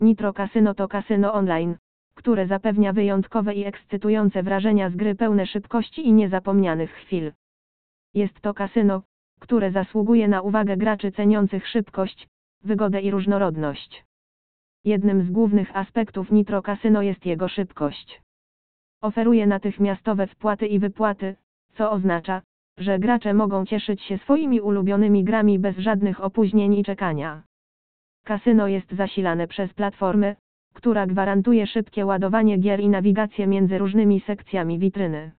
Nitro Casino to kasyno online, które zapewnia wyjątkowe i ekscytujące wrażenia z gry pełne szybkości i niezapomnianych chwil. Jest to kasyno, które zasługuje na uwagę graczy ceniących szybkość, wygodę i różnorodność. Jednym z głównych aspektów Nitro Casino jest jego szybkość. Oferuje natychmiastowe wpłaty i wypłaty, co oznacza, że gracze mogą cieszyć się swoimi ulubionymi grami bez żadnych opóźnień i czekania. Kasyno jest zasilane przez platformę, która gwarantuje szybkie ładowanie gier i nawigację między różnymi sekcjami witryny.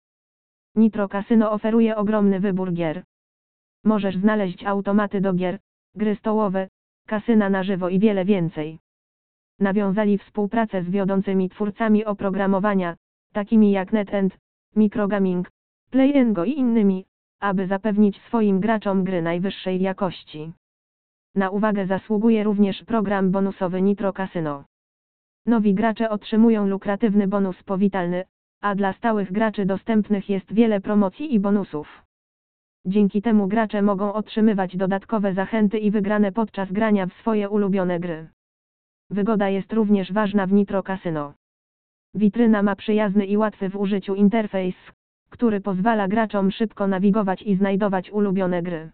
Nitro Casino oferuje ogromny wybór gier. Możesz znaleźć automaty do gier, gry stołowe, kasyna na żywo i wiele więcej. Nawiązali współpracę z wiodącymi twórcami oprogramowania, takimi jak NetEnt, Microgaming, PlayEngo i innymi, aby zapewnić swoim graczom gry najwyższej jakości. Na uwagę zasługuje również program bonusowy Nitro Casino. Nowi gracze otrzymują lukratywny bonus powitalny, a dla stałych graczy dostępnych jest wiele promocji i bonusów. Dzięki temu gracze mogą otrzymywać dodatkowe zachęty i wygrane podczas grania w swoje ulubione gry. Wygoda jest również ważna w Nitro Casino. Witryna ma przyjazny i łatwy w użyciu interfejs, który pozwala graczom szybko nawigować i znajdować ulubione gry.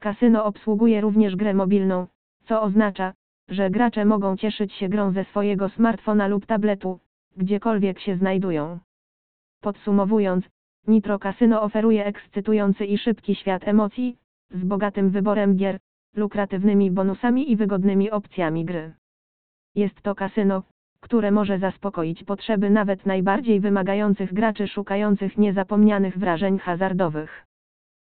Kasyno obsługuje również grę mobilną, co oznacza, że gracze mogą cieszyć się grą ze swojego smartfona lub tabletu, gdziekolwiek się znajdują. Podsumowując, Nitro Casino oferuje ekscytujący i szybki świat emocji, z bogatym wyborem gier, lukratywnymi bonusami i wygodnymi opcjami gry. Jest to kasyno, które może zaspokoić potrzeby nawet najbardziej wymagających graczy szukających niezapomnianych wrażeń hazardowych.